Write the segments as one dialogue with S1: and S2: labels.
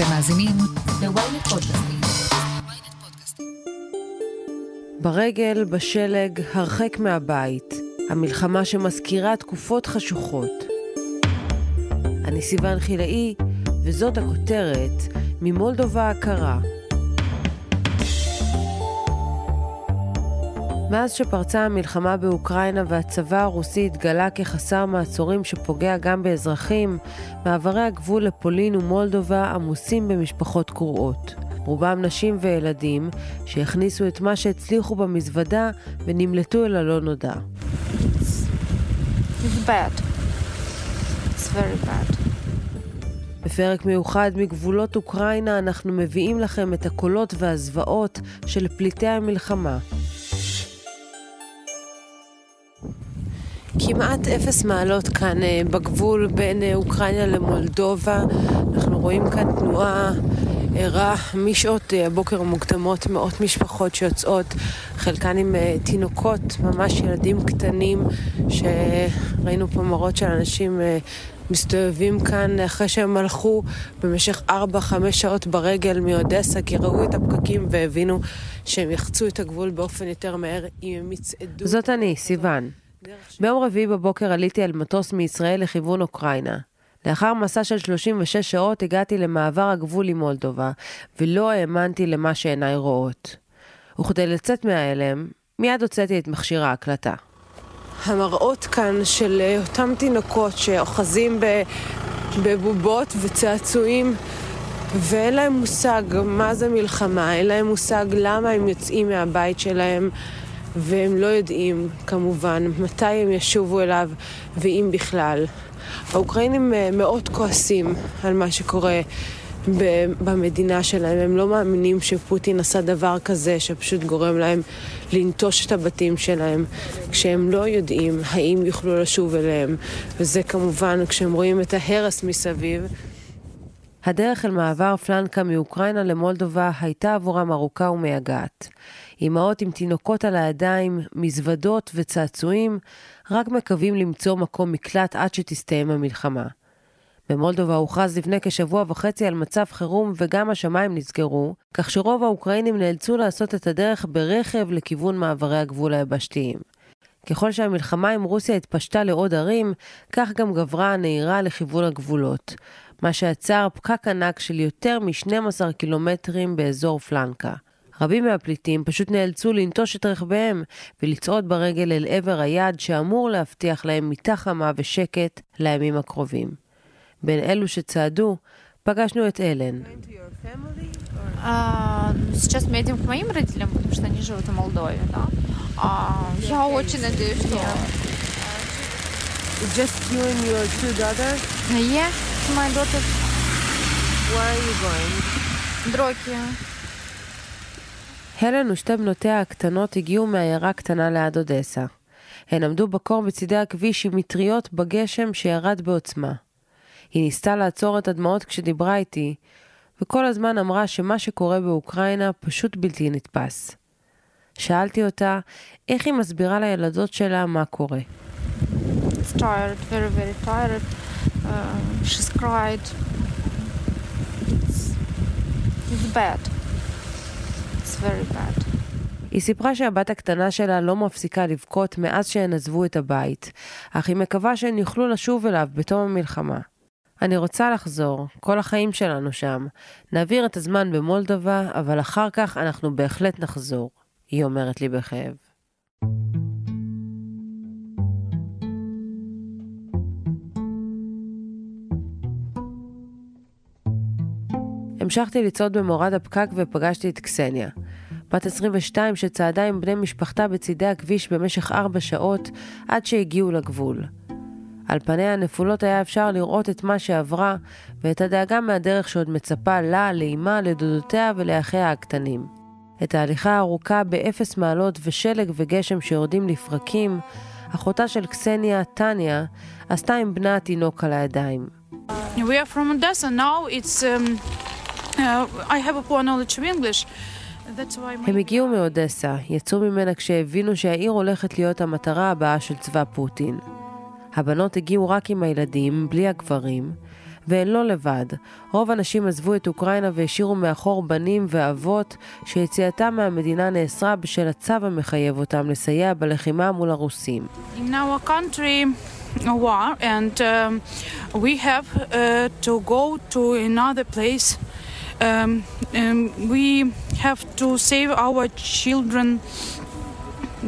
S1: אתם מאזינים ל-ynet פודקאסטים.
S2: ברגל, בשלג, הרחק מהבית. המלחמה שמזכירה תקופות חשוכות. אני סיוון חילאי, וזאת הכותרת ממולדובה הקרה. מאז שפרצה המלחמה באוקראינה והצבא הרוסי התגלה כחסר מעצורים שפוגע גם באזרחים, מעברי הגבול לפולין ומולדובה עמוסים במשפחות קרועות. רובם נשים וילדים שהכניסו את מה שהצליחו במזוודה ונמלטו אל הלא נודע.
S3: It's bad. It's very bad.
S2: בפרק מיוחד מגבולות אוקראינה אנחנו מביאים לכם את הקולות והזוועות של פליטי המלחמה. כמעט אפס מעלות כאן אה, בגבול בין אה, אוקראינה למולדובה. אנחנו רואים כאן תנועה ערה משעות אה, הבוקר המוקדמות, מאות משפחות שיוצאות, חלקן עם תינוקות, ממש ילדים קטנים, שראינו פה מראות של אנשים מסתובבים כאן אחרי שהם הלכו במשך 4-5 שעות ברגל מאודסה, כי ראו את הפקקים והבינו שהם יחצו את הגבול באופן יותר מהר אם הם יצעדו. זאת אני, סיוון. ביום רביעי בבוקר עליתי על מטוס מישראל לכיוון אוקראינה. לאחר מסע של 36 שעות הגעתי למעבר הגבול עם מולדובה, ולא האמנתי למה שעיניי רואות. וכדי לצאת מההלם, מיד הוצאתי את מכשיר ההקלטה. המראות כאן של אה, אותם תינוקות שאוחזים בבובות וצעצועים ואין להם מושג מה זה מלחמה, אין להם מושג למה הם יוצאים מהבית שלהם והם לא יודעים כמובן מתי הם ישובו אליו ואם בכלל. האוקראינים אה, מאוד כועסים על מה שקורה במדינה שלהם. הם לא מאמינים שפוטין עשה דבר כזה שפשוט גורם להם לנטוש את הבתים שלהם, כשהם לא יודעים האם יוכלו לשוב אליהם. וזה כמובן כשהם רואים את ההרס מסביב. הדרך אל מעבר פלנקה מאוקראינה למולדובה הייתה עבורם ארוכה ומייגעת. אמהות עם תינוקות על הידיים, מזוודות וצעצועים, רק מקווים למצוא מקום מקלט עד שתסתיים המלחמה. במולדובה הוכרז לפני כשבוע וחצי על מצב חירום וגם השמיים נסגרו, כך שרוב האוקראינים נאלצו לעשות את הדרך ברכב לכיוון מעברי הגבול היבשתיים. ככל שהמלחמה עם רוסיה התפשטה לעוד ערים, כך גם גברה הנהירה לכיוון הגבולות, מה שעצר פקק ענק של יותר מ-12 קילומטרים באזור פלנקה. רבים מהפליטים פשוט נאלצו לנטוש את רכביהם ולצעוד ברגל אל עבר היעד שאמור להבטיח להם מיטה חמה ושקט לימים הקרובים. בין אלו שצעדו, פגשנו את אלן.
S3: Сейчас мы едем к моим родителям, потому что они живут в Молдове, да. Я очень надеюсь, что...
S2: Just you and your two daughters?
S3: Yeah, my daughter.
S2: Where are you going?
S3: דרוקיה.
S2: הלן ושתי בנותיה הקטנות הגיעו מעיירה קטנה ליד אודסה. הן עמדו בקור בצידי הכביש עם מטריות בגשם שירד בעוצמה. היא ניסתה לעצור את הדמעות כשדיברה איתי, וכל הזמן אמרה שמה שקורה באוקראינה פשוט בלתי נתפס. שאלתי אותה איך היא מסבירה לילדות שלה מה קורה.
S3: It's tired, very very tired. Uh, she's cried. It's, it's bad. It's very bad.
S2: היא סיפרה שהבת הקטנה שלה לא מפסיקה לבכות מאז שהן עזבו את הבית, אך היא מקווה שהן יוכלו לשוב אליו בתום המלחמה. אני רוצה לחזור, כל החיים שלנו שם. נעביר את הזמן במולדובה, אבל אחר כך אנחנו בהחלט נחזור, היא אומרת לי בכאב. המשכתי לצעוד במורד הפקק ופגשתי את קסניה. בת 22 שצעדה עם בני משפחתה בצידי הכביש במשך ארבע שעות עד שהגיעו לגבול. על פניה הנפולות היה אפשר לראות את מה שעברה ואת הדאגה מהדרך שעוד מצפה לה, לאמה, לדודותיה ולאחיה הקטנים. את ההליכה הארוכה באפס מעלות ושלג וגשם שיורדים לפרקים, אחותה של קסניה, טניה, עשתה עם בנה התינוק על הידיים.
S3: We are from Odessa now. It's um,
S2: הם הגיעו מאודסה, יצאו ממנה כשהבינו שהעיר הולכת להיות המטרה הבאה של צבא פוטין. הבנות הגיעו רק עם הילדים, בלי הגברים, והן לא לבד. רוב הנשים עזבו את אוקראינה והשאירו מאחור בנים ואבות, שיציאתם מהמדינה נאסרה בשל הצו המחייב אותם לסייע בלחימה מול הרוסים.
S4: In our country, a war, and um, we have uh, to go to another place. Um, and we have to save our children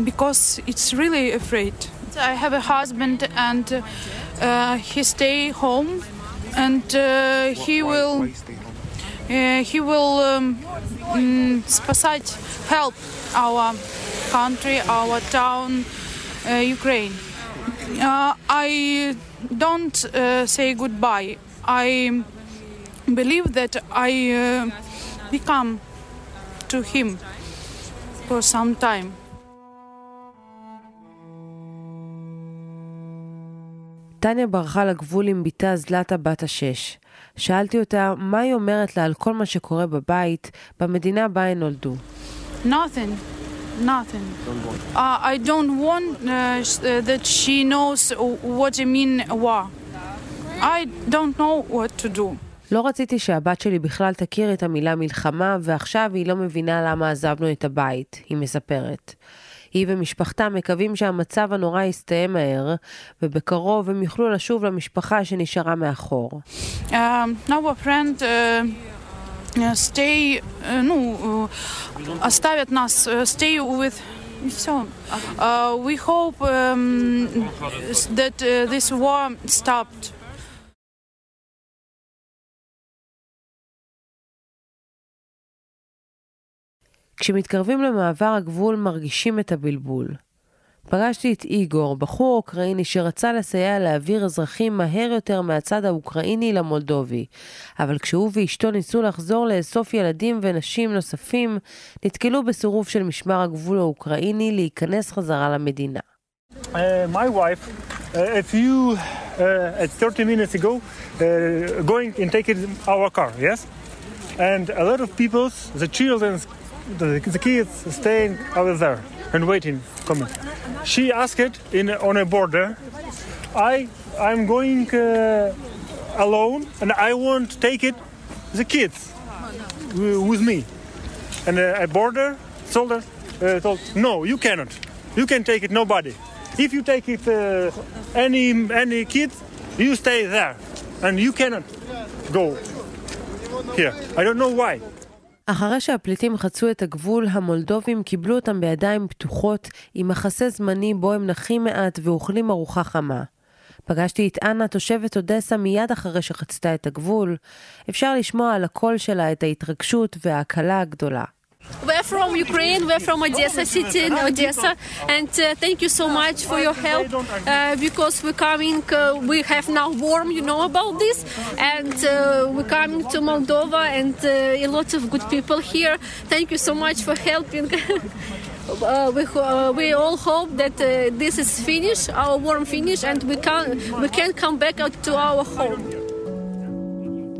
S4: because it's really afraid. I have a husband and uh, he stay home and uh, he will uh, he will um, mm, спасать help our country our town uh, Ukraine uh, I don't uh, say goodbye I believe that I uh, become to him for some time
S2: טניה ברחה לגבול עם בתה זלטה בת השש. שאלתי אותה מה היא אומרת לה על כל מה שקורה בבית, במדינה בה הם נולדו.
S4: Nothing. Nothing. Uh, I don't want uh, sh- uh, that she knows what I mean war. I don't know what to do.
S2: לא רציתי שהבת שלי בכלל תכיר את המילה מלחמה, ועכשיו היא לא מבינה למה עזבנו את הבית, היא מספרת. היא ומשפחתה מקווים שהמצב הנורא יסתיים מהר, ובקרוב הם יוכלו לשוב למשפחה שנשארה מאחור.
S4: Um, our friend uh, uh, stay, uh, ну, uh, оставят нас, uh, stay with и все. Uh, we hope um, that uh, this war stopped.
S2: כשמתקרבים למעבר הגבול מרגישים את הבלבול. פגשתי את איגור, בחור אוקראיני שרצה לסייע להעביר אזרחים מהר יותר מהצד האוקראיני למולדובי, אבל כשהוא ואשתו ניסו לחזור לאסוף ילדים ונשים נוספים, נתקלו בסירוב של משמר הגבול האוקראיני להיכנס חזרה למדינה.
S5: Uh, my wife, a few, at 30 minutes ago, going and taking our car, yes? And a lot of people, the children, the, the kids, staying over there and waiting, coming. She asked in on a border. I, I'm going uh, alone, and I want to take it, the kids, with me. And uh, a border soldier uh, told, no, you cannot. You can take it, nobody. If you take it, uh, any any kid, you stay there, and you cannot go here. I don't know why.
S2: אחרי שהפליטים חצו את הגבול, המולדובים קיבלו אותם בידיים פתוחות, עם מחסה זמני בו הם נחים מעט ואוכלים ארוחה חמה. פגשתי את אנה, תושבת אודסה, מיד אחרי שחצתה את הגבול. אפשר לשמוע על הקול שלה את ההתרגשות וההקלה הגדולה.
S6: We're from Ukraine, we're from Odessa city in Odessa, and uh, thank you so much for your help uh, because we're coming, uh, we have now warm, you know about this, and uh, we're coming to Moldova and uh, a lot of good people here. Thank you so much for helping. Uh, we, we all hope that this is finished, our warm finish, and we can we can come back to our home.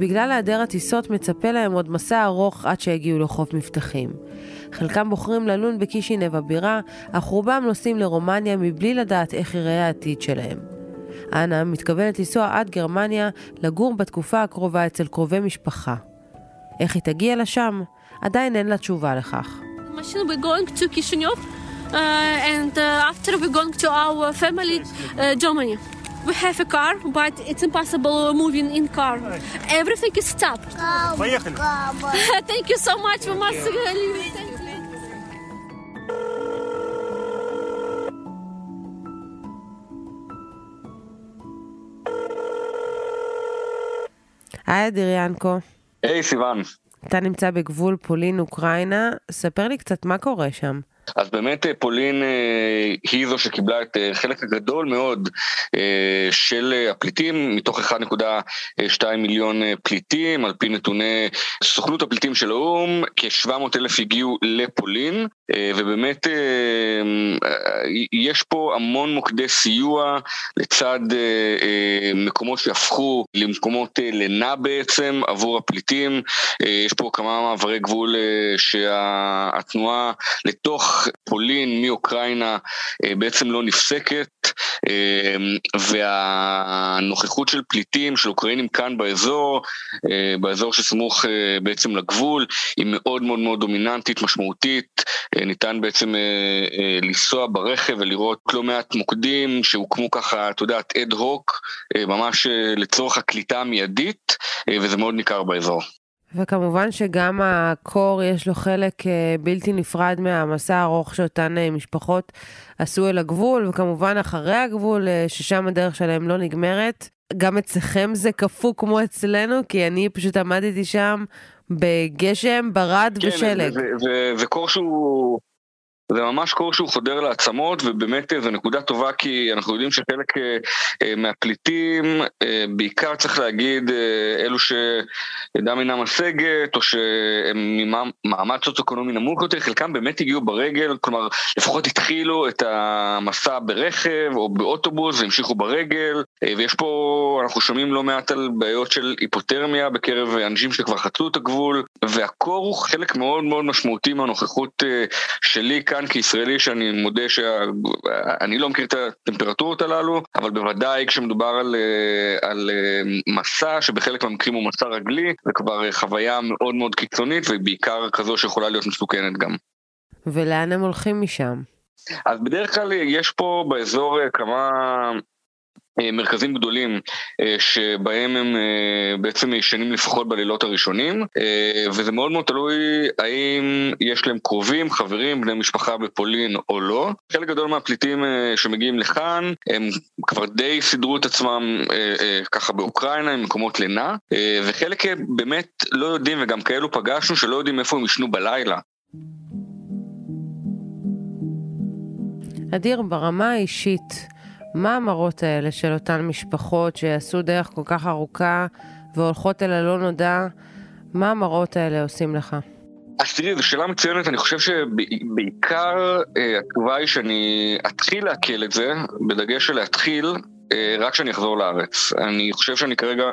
S2: בגלל היעדר הטיסות מצפה להם עוד מסע ארוך עד שיגיעו לחוף מבטחים. חלקם בוחרים ללון בקישינב הבירה, אך רובם נוסעים לרומניה מבלי לדעת איך ייראה העתיד שלהם. אנה מתכוונת לנסוע עד גרמניה, לגור בתקופה הקרובה אצל קרובי משפחה. איך היא תגיע לשם? עדיין אין לה תשובה לכך.
S6: uh, and uh, after we're going to our family uh, Germany. We have a car, but it's impossible moving in car. Everything is stopped.
S5: Поехали.
S6: Thank you so much. We must uh, leave. Thank you.
S2: היי אדיר ינקו,
S7: היי סיוון,
S2: אתה נמצא בגבול פולין-אוקראינה, ספר לי קצת מה קורה שם.
S7: אז באמת אה, פולין אה, היא זו שקיבלה את אה, חלק הגדול מאוד של הפליטים, מתוך 1.2 מיליון פליטים, על פי נתוני סוכנות הפליטים של האו"ם, כ-700 אלף הגיעו לפולין, ובאמת יש פה המון מוקדי סיוע לצד מקומות שהפכו למקומות לינה בעצם עבור הפליטים. יש פה כמה מעברי גבול שהתנועה לתוך פולין מאוקראינה בעצם לא נפסקת, והנוכחות של פליטים, של אוקראינים כאן באזור, באזור שסמוך בעצם לגבול, היא מאוד מאוד מאוד דומיננטית, משמעותית. ניתן בעצם לנסוע ברכב ולראות לא מעט מוקדים שהוקמו ככה, את יודעת, אד הוק, ממש לצורך הקליטה המיידית, וזה מאוד ניכר באזור.
S2: וכמובן שגם הקור יש לו חלק בלתי נפרד מהמסע הארוך שאותן משפחות עשו אל הגבול, וכמובן אחרי הגבול, ששם הדרך שלהם לא נגמרת. גם אצלכם זה קפוא כמו אצלנו, כי אני פשוט עמדתי שם בגשם, ברד
S7: כן,
S2: ושלג.
S7: שהוא... זה ממש קור שהוא חודר לעצמות, ובאמת זו נקודה טובה כי אנחנו יודעים שחלק מהפליטים, בעיקר צריך להגיד, אלו שידם אינה משגת, או שהם ממעמד סוציו-אקונומי נמוך יותר, חלקם באמת הגיעו ברגל, כלומר, לפחות התחילו את המסע ברכב או באוטובוס והמשיכו ברגל, ויש פה, אנחנו שומעים לא מעט על בעיות של היפותרמיה בקרב אנשים שכבר חצו את הגבול, והקור הוא חלק מאוד מאוד משמעותי מהנוכחות שלי כאן. כישראלי שאני מודה שאני לא מכיר את הטמפרטורות הללו, אבל בוודאי כשמדובר על, על מסע שבחלק מהמקרים הוא מסע רגלי, זה כבר חוויה מאוד מאוד קיצונית ובעיקר כזו שיכולה להיות מסוכנת גם.
S2: ולאן הם הולכים משם?
S7: אז בדרך כלל יש פה באזור כמה מרכזים גדולים שבהם הם בעצם ישנים לפחות בלילות הראשונים וזה מאוד מאוד תלוי האם יש להם קרובים, חברים, בני משפחה בפולין או לא. חלק גדול מהפליטים שמגיעים לכאן הם כבר די סידרו את עצמם ככה באוקראינה עם מקומות לינה וחלק באמת לא יודעים וגם כאלו פגשנו שלא יודעים איפה הם ישנו בלילה.
S2: אדיר, ברמה האישית, מה המראות האלה של אותן משפחות שעשו דרך כל כך ארוכה והולכות אל הלא נודע? מה המראות האלה עושים לך?
S7: אז תראי, זו שאלה מצוינת, אני חושב שבעיקר התגובה היא שאני אתחיל לעכל את זה, בדגש של להתחיל, רק כשאני אחזור לארץ. אני חושב שאני כרגע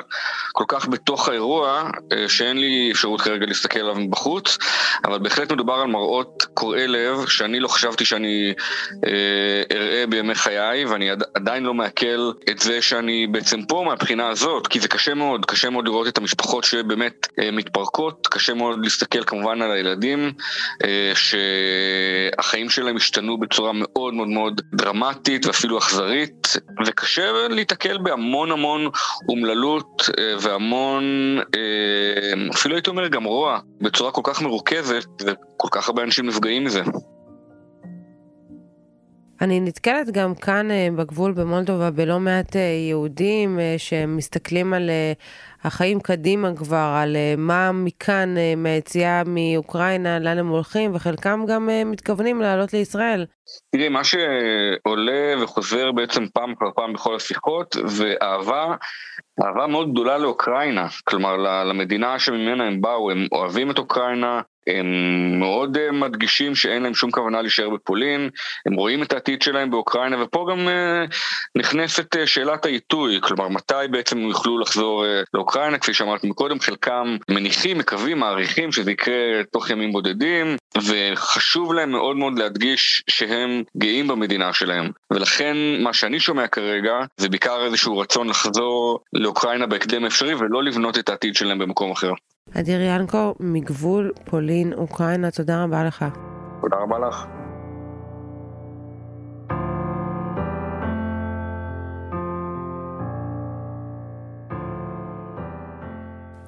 S7: כל כך בתוך האירוע, שאין לי אפשרות כרגע להסתכל עליו מבחוץ, אבל בהחלט מדובר על מראות קורעי לב, שאני לא חשבתי שאני אה, אראה בימי חיי, ואני עד, עדיין לא מעכל את זה שאני בעצם פה מהבחינה הזאת, כי זה קשה מאוד, קשה מאוד לראות את המשפחות שבאמת אה, מתפרקות, קשה מאוד להסתכל כמובן על הילדים, אה, שהחיים שלהם השתנו בצורה מאוד מאוד מאוד דרמטית ואפילו אכזרית, וקשה להיתקל בהמון המון אומללות והמון, אפילו הייתי אומר גם רוע, בצורה כל כך מרוכזת, וכל כך הרבה אנשים נפגעים מזה.
S2: אני נתקלת גם כאן בגבול במולדובה בלא מעט יהודים שמסתכלים על החיים קדימה כבר, על מה מכאן, מהיציאה מאוקראינה, לאן הם הולכים, וחלקם גם מתכוונים לעלות לישראל.
S7: תראי, מה שעולה וחוזר בעצם פעם אחר פעם בכל השיחות, זה אהבה, אהבה מאוד גדולה לאוקראינה, כלומר למדינה שממנה הם באו, הם אוהבים את אוקראינה, הם מאוד מדגישים שאין להם שום כוונה להישאר בפולין, הם רואים את העתיד שלהם באוקראינה, ופה גם נכנסת שאלת העיתוי, כלומר מתי בעצם יוכלו לחזור לאוקראינה, כפי שאמרתי מקודם, חלקם מניחים, מקווים, מעריכים שזה יקרה תוך ימים בודדים, וחשוב להם מאוד מאוד להדגיש שהם גאים במדינה שלהם. ולכן מה שאני שומע כרגע זה בעיקר איזשהו רצון לחזור לאוקראינה בהקדם האפשרי ולא לבנות את העתיד שלהם במקום אחר.
S2: אדיר ינקו, מגבול פולין, אוקראינה, תודה רבה לך.
S7: תודה רבה לך.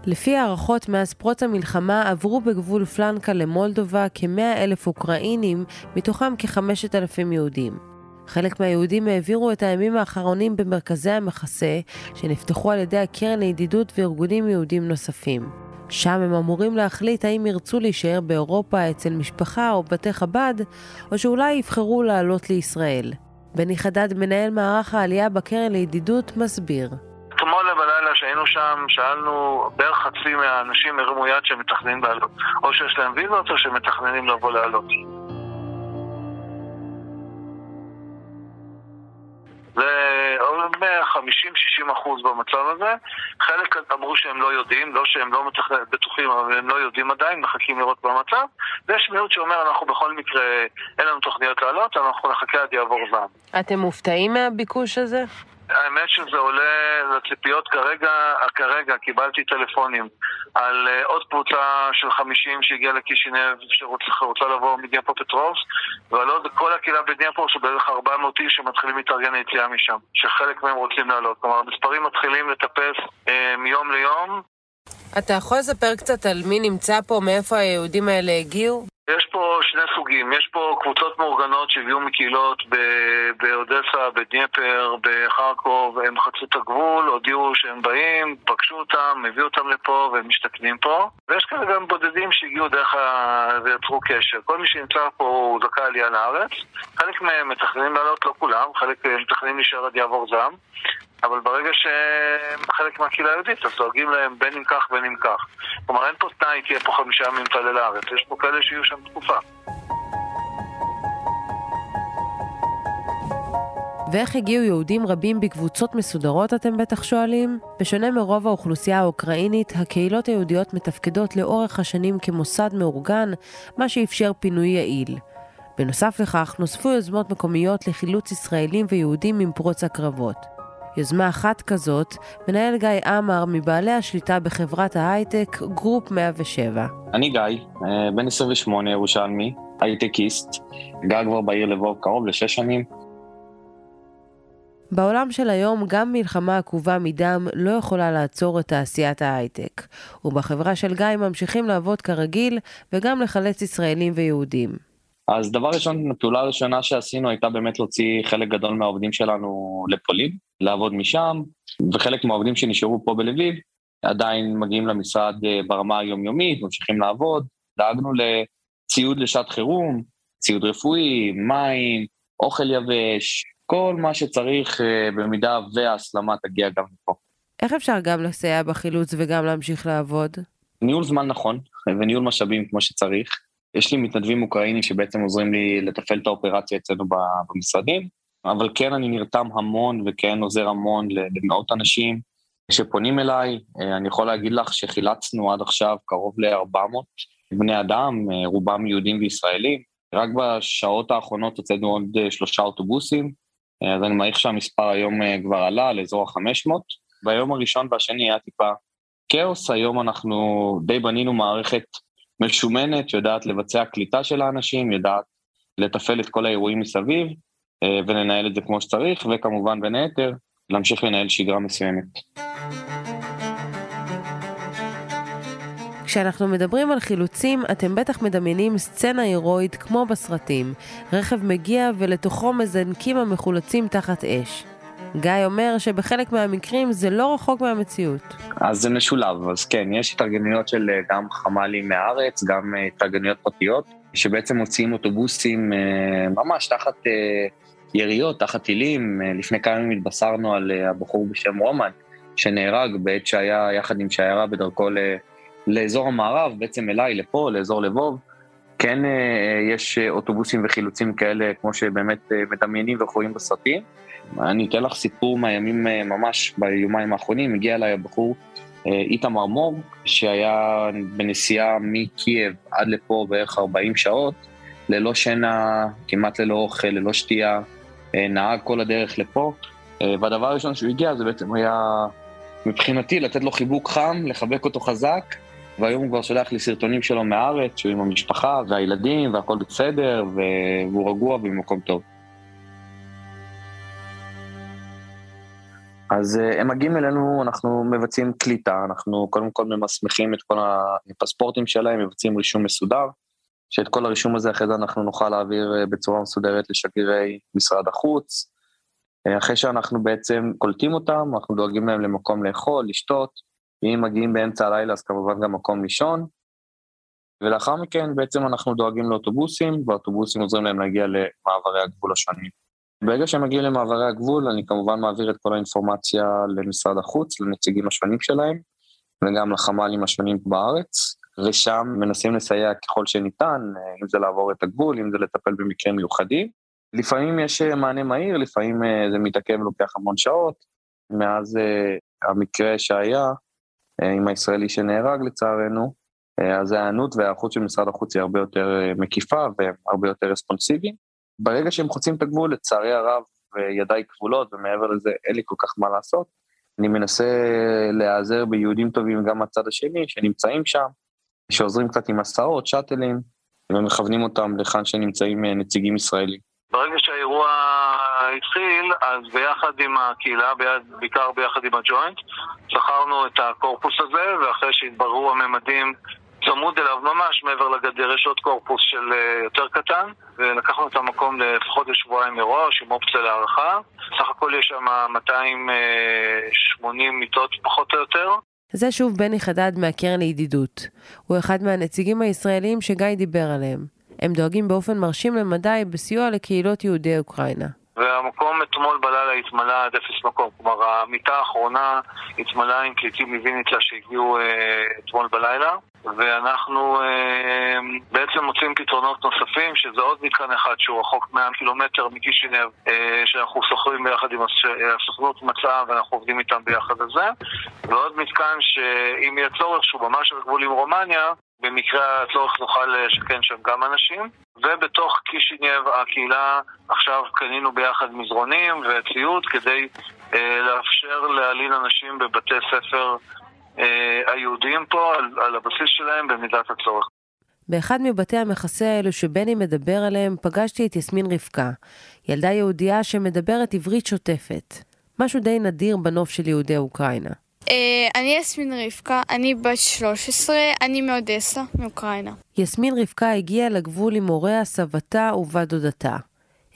S2: לפי הערכות, מאז פרוץ המלחמה עברו בגבול פלנקה למולדובה כ-100 אלף אוקראינים, מתוכם כ-5,000 יהודים. חלק מהיהודים העבירו את הימים האחרונים במרכזי המחסה, שנפתחו על ידי הקרן לידידות וארגונים יהודים נוספים. שם הם אמורים להחליט האם ירצו להישאר באירופה אצל משפחה או בתי חב"ד, או שאולי יבחרו לעלות לישראל. בני חדד, מנהל מערך העלייה בקרן לידידות, מסביר.
S8: אתמול בלילה שהיינו שם, שאלנו, בערך חצי מהאנשים הרימו יד שהם מתכננים לעלות. או שיש להם ויזות או שהם מתכננים לבוא לעלות. זה בערך 50-60 אחוז במצב הזה. חלק אמרו שהם לא יודעים, לא שהם לא בטוחים, אבל הם לא יודעים עדיין, מחכים לראות במצב. ויש מיעוט שאומר, אנחנו בכל מקרה, אין לנו תוכניות לעלות, אנחנו נחכה עד יעבור זעם.
S2: אתם מופתעים מהביקוש הזה?
S8: האמת שזה עולה לציפיות כרגע, כרגע קיבלתי טלפונים על uh, עוד קבוצה של 50 שהגיעה לקישינב שרוצה לבוא מדניאפו פטרובס ועל עוד כל הקהילה בדניאפו שבערך 400 איש שמתחילים להתארגן ליציאה משם שחלק מהם רוצים לעלות כלומר המספרים מתחילים לטפס uh, מיום ליום
S2: אתה יכול לספר קצת על מי נמצא פה, מאיפה היהודים האלה הגיעו?
S8: יש פה שני סוגים, יש פה קבוצות מאורגנות שהביאו מקהילות באודסה, בדניפר, בחרקוב, הם חצו את הגבול, הודיעו שהם באים, פגשו אותם, הביאו אותם לפה והם משתכנים פה. ויש כאלה גם בודדים שהגיעו דרך ה... ויצרו קשר. כל מי שנמצא פה הוא זכאי עלייה לארץ. חלק מהם מתכננים לעלות, לא כולם, חלק מתכננים להישאר עד יעבור זעם. אבל ברגע שחלק מהקהילה היהודית, אז דואגים להם בין אם כך בין אם כך. כלומר, אין פה תנאי, תהיה פה חמישה ימים תעלה לארץ, יש פה כאלה שיהיו שם תקופה.
S2: ואיך הגיעו יהודים רבים בקבוצות מסודרות, אתם בטח שואלים? בשונה מרוב האוכלוסייה האוקראינית, הקהילות היהודיות מתפקדות לאורך השנים כמוסד מאורגן, מה שאפשר פינוי יעיל. בנוסף לכך, נוספו יוזמות מקומיות לחילוץ ישראלים ויהודים עם פרוץ הקרבות. יוזמה אחת כזאת מנהל גיא עמר מבעלי השליטה בחברת ההייטק Group 107.
S9: אני גיא, אה, בן 28, ירושלמי, הייטקיסט, גר כבר בעיר לבוב קרוב לשש שנים.
S2: בעולם של היום גם מלחמה עקובה מדם לא יכולה לעצור את תעשיית ההייטק, ובחברה של גיא ממשיכים לעבוד כרגיל וגם לחלץ ישראלים ויהודים.
S9: אז דבר ראשון, הפעולה הראשונה שעשינו הייתה באמת להוציא חלק גדול מהעובדים שלנו לפולין, לעבוד משם, וחלק מהעובדים שנשארו פה בלביב עדיין מגיעים למשרד אה, ברמה היומיומית, ממשיכים לעבוד. דאגנו לציוד לשעת חירום, ציוד רפואי, מים, אוכל יבש, כל מה שצריך אה, במידה וההסלמה תגיע גם לפה.
S2: איך אפשר גם לסייע בחילוץ וגם להמשיך לעבוד?
S9: ניהול זמן נכון, וניהול משאבים כמו שצריך. יש לי מתנדבים אוקראינים שבעצם עוזרים לי לתפעל את האופרציה אצלנו במשרדים, אבל כן אני נרתם המון וכן עוזר המון למאות אנשים שפונים אליי. אה, אני יכול להגיד לך שחילצנו עד עכשיו קרוב ל-400 בני אדם, אה, רובם יהודים וישראלים. רק בשעות האחרונות הוצאנו עוד אה, שלושה אוטובוסים, אז אני מעריך שהמספר היום כבר עלה לאזור ה-500. ביום הראשון והשני היה טיפה כאוס, היום אנחנו די בנינו מערכת משומנת, שיודעת לבצע קליטה של האנשים, יודעת לתפעל את כל האירועים מסביב אה, ולנהל את זה כמו שצריך, וכמובן בין היתר, להמשיך לנהל שגרה מסוימת.
S2: כשאנחנו מדברים על חילוצים, אתם בטח מדמיינים סצנה הירואית כמו בסרטים. רכב מגיע ולתוכו מזנקים המחולצים תחת אש. גיא אומר שבחלק מהמקרים זה לא רחוק מהמציאות.
S9: אז זה משולב, אז כן, יש התארגנויות של אה, גם חמ"לים מהארץ, גם אה, התארגנויות פרטיות, שבעצם מוציאים אוטובוסים אה, ממש תחת יריות, תחת טילים. לפני כמה ימים התבשרנו על הבחור בשם רומן, שנהרג בעת שהיה יחד עם שיירה בדרכו לאזור המערב, בעצם אליי, לפה, לאזור לבוב. כן יש אוטובוסים וחילוצים כאלה, כמו שבאמת מדמיינים ורואים בסרטים. אני אתן לך סיפור מהימים אה, ממש ביומיים האחרונים, הגיע אליי הבחור אה, איתמר מור, שהיה בנסיעה מקייב עד לפה בערך 40 שעות, ללא שינה, כמעט ללא אוכל, ללא שתייה, אה, נהג כל הדרך לפה, והדבר הראשון שהוא הגיע זה בעצם היה מבחינתי לתת לו חיבוק חם, לחבק אותו חזק, והיום הוא כבר שולח לי סרטונים שלו מהארץ, שהוא עם המשפחה והילדים והכל בסדר, והוא רגוע ובמקום טוב. אז uh, הם מגיעים אלינו, אנחנו מבצעים קליטה, אנחנו קודם כל ממסמכים את כל הפספורטים שלהם, מבצעים רישום מסודר, שאת כל הרישום הזה אחרי זה אנחנו נוכל להעביר uh, בצורה מסודרת לשגרירי משרד החוץ. Uh, אחרי שאנחנו בעצם קולטים אותם, אנחנו דואגים להם למקום לאכול, לשתות, אם מגיעים באמצע הלילה אז כמובן גם מקום לישון. ולאחר מכן בעצם אנחנו דואגים לאוטובוסים, והאוטובוסים עוזרים להם להגיע למעברי הגבול השונים. ברגע שהם מגיעים למעברי הגבול, אני כמובן מעביר את כל האינפורמציה למשרד החוץ, לנציגים השונים שלהם, וגם לחמ"לים השונים בארץ, ושם מנסים לסייע ככל שניתן, אם זה לעבור את הגבול, אם זה לטפל במקרים מיוחדים. לפעמים יש מענה מהיר, לפעמים זה מתעכב ולוקח המון שעות. מאז המקרה שהיה עם הישראלי שנהרג לצערנו, אז ההיענות וההיערכות של משרד החוץ היא הרבה יותר מקיפה והרבה יותר רספונסיביים. ברגע שהם חוצים את הגבול, לצערי הרב, וידיי כבולות, ומעבר לזה אין לי כל כך מה לעשות. אני מנסה להיעזר ביהודים טובים גם מהצד השני, שנמצאים שם, שעוזרים קצת עם הסעות, שאטלים, ומכוונים אותם לכאן שנמצאים אה, נציגים ישראלים.
S8: ברגע שהאירוע התחיל, אז ביחד עם הקהילה, בעיקר ביחד עם הג'וינט, שכרנו את הקורפוס הזה, ואחרי שהתבררו הממדים צמוד אליו ממש מעבר לגדר יש עוד קורפוס של uh, יותר קטן ולקחנו את המקום לפחות לשבועיים מראש עם אופציה להערכה סך הכל יש שם 280 מיטות פחות או יותר
S2: זה שוב בני חדד מהקרן לידידות. הוא אחד מהנציגים הישראלים שגיא דיבר עליהם. הם דואגים באופן מרשים למדי בסיוע לקהילות יהודי אוקראינה.
S8: והמקום אתמול בלילה התמלא עד אפס מקום. כלומר, המיטה האחרונה התמלאה עם פליטים מוויניצה שהגיעו אה, אתמול בלילה. ואנחנו אה, בעצם מוצאים פתרונות נוספים, שזה עוד מתקן אחד שהוא רחוק 100 קילומטר מקישינב, אה, שאנחנו שוכרים ביחד עם הסוכנות מצע ואנחנו עובדים איתם ביחד על זה, ועוד מתקן שאם יהיה צורך, שהוא ממש על גבול עם רומניה, במקרה הצורך נוכל לשכן שם גם אנשים. ובתוך קישינייב הקהילה עכשיו קנינו ביחד מזרונים וציוד כדי אה, לאפשר להלין אנשים בבתי ספר אה, היהודיים פה על, על הבסיס שלהם במידת הצורך.
S2: באחד מבתי המכסה האלו שבני מדבר עליהם פגשתי את יסמין רבקה, ילדה יהודייה שמדברת עברית שוטפת. משהו די נדיר בנוף של יהודי אוקראינה.
S10: אה, אני יסמין רבקה, אני בת 13, אני מאודסה, מאוקראינה.
S2: יסמין רבקה הגיעה לגבול עם הוריה, סבתה ובת דודתה.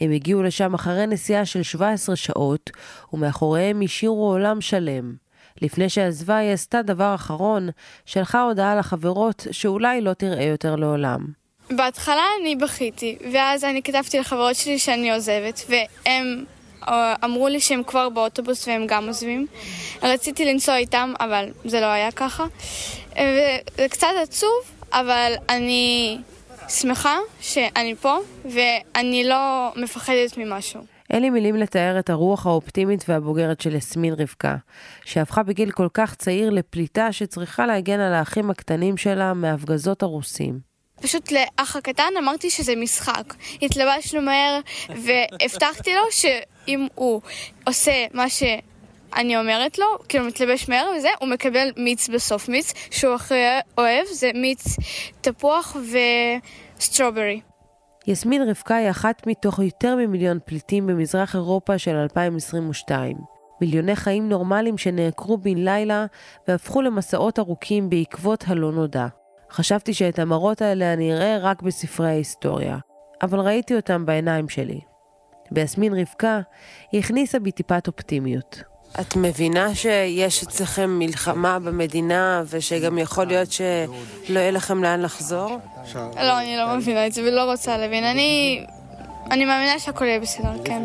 S2: הם הגיעו לשם אחרי נסיעה של 17 שעות, ומאחוריהם השאירו עולם שלם. לפני שעזבה היא עשתה דבר אחרון, שלחה הודעה לחברות שאולי לא תראה יותר לעולם.
S10: בהתחלה אני בכיתי, ואז אני כתבתי לחברות שלי שאני עוזבת, והם אמרו לי שהם כבר באוטובוס והם גם עוזבים. רציתי לנסוע איתם, אבל זה לא היה ככה. וזה קצת עצוב, אבל אני שמחה שאני פה, ואני לא מפחדת ממשהו.
S2: אין לי מילים לתאר את הרוח האופטימית והבוגרת של יסמין רבקה, שהפכה בגיל כל כך צעיר לפליטה שצריכה להגן על האחים הקטנים שלה מהפגזות הרוסים.
S10: פשוט לאח הקטן אמרתי שזה משחק. התלבשנו מהר והבטחתי לו שאם הוא עושה מה שאני אומרת לו, כאילו מתלבש מהר וזה, הוא מקבל מיץ בסוף. מיץ שהוא הכי אוהב זה מיץ תפוח וסטרוברי.
S2: יסמין רבקה היא אחת מתוך יותר ממיליון פליטים במזרח אירופה של 2022. מיליוני חיים נורמליים שנעקרו בן לילה והפכו למסעות ארוכים בעקבות הלא נודע. חשבתי שאת המראות האלה אני אראה רק בספרי ההיסטוריה, אבל ראיתי אותם בעיניים שלי. ביסמין רבקה היא הכניסה בי טיפת אופטימיות. את מבינה שיש אצלכם מלחמה במדינה ושגם יכול להיות שלא יהיה לכם לאן לחזור?
S10: לא, אני לא מבינה את זה ולא רוצה להבין. אני, אני מאמינה שהכל יהיה בסדר, כן.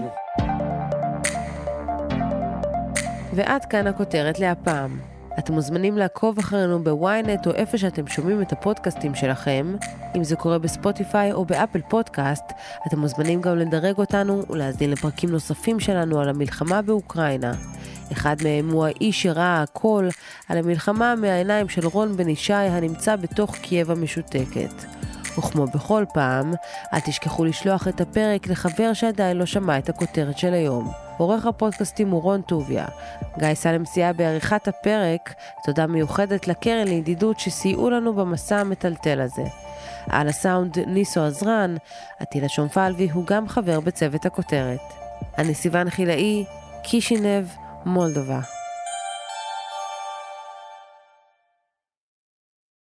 S2: ועד כאן הכותרת להפעם. אתם מוזמנים לעקוב אחרינו בוויינט או איפה שאתם שומעים את הפודקאסטים שלכם. אם זה קורה בספוטיפיי או באפל פודקאסט, אתם מוזמנים גם לדרג אותנו ולהאזין לפרקים נוספים שלנו על המלחמה באוקראינה. אחד מהם הוא האיש שראה הכל על המלחמה מהעיניים של רון בן ישי הנמצא בתוך קייב המשותקת. וכמו בכל פעם, אל תשכחו לשלוח את הפרק לחבר שעדיין לא שמע את הכותרת של היום. עורך הפודקאסטים הוא רון טוביה. גיא סלם סייע בעריכת הפרק, תודה מיוחדת לקרן לידידות שסייעו לנו במסע המטלטל הזה. על הסאונד ניסו עזרן, עטילה שומפלבי הוא גם חבר בצוות הכותרת. אני סיוון חילאי, קישינב, מולדובה.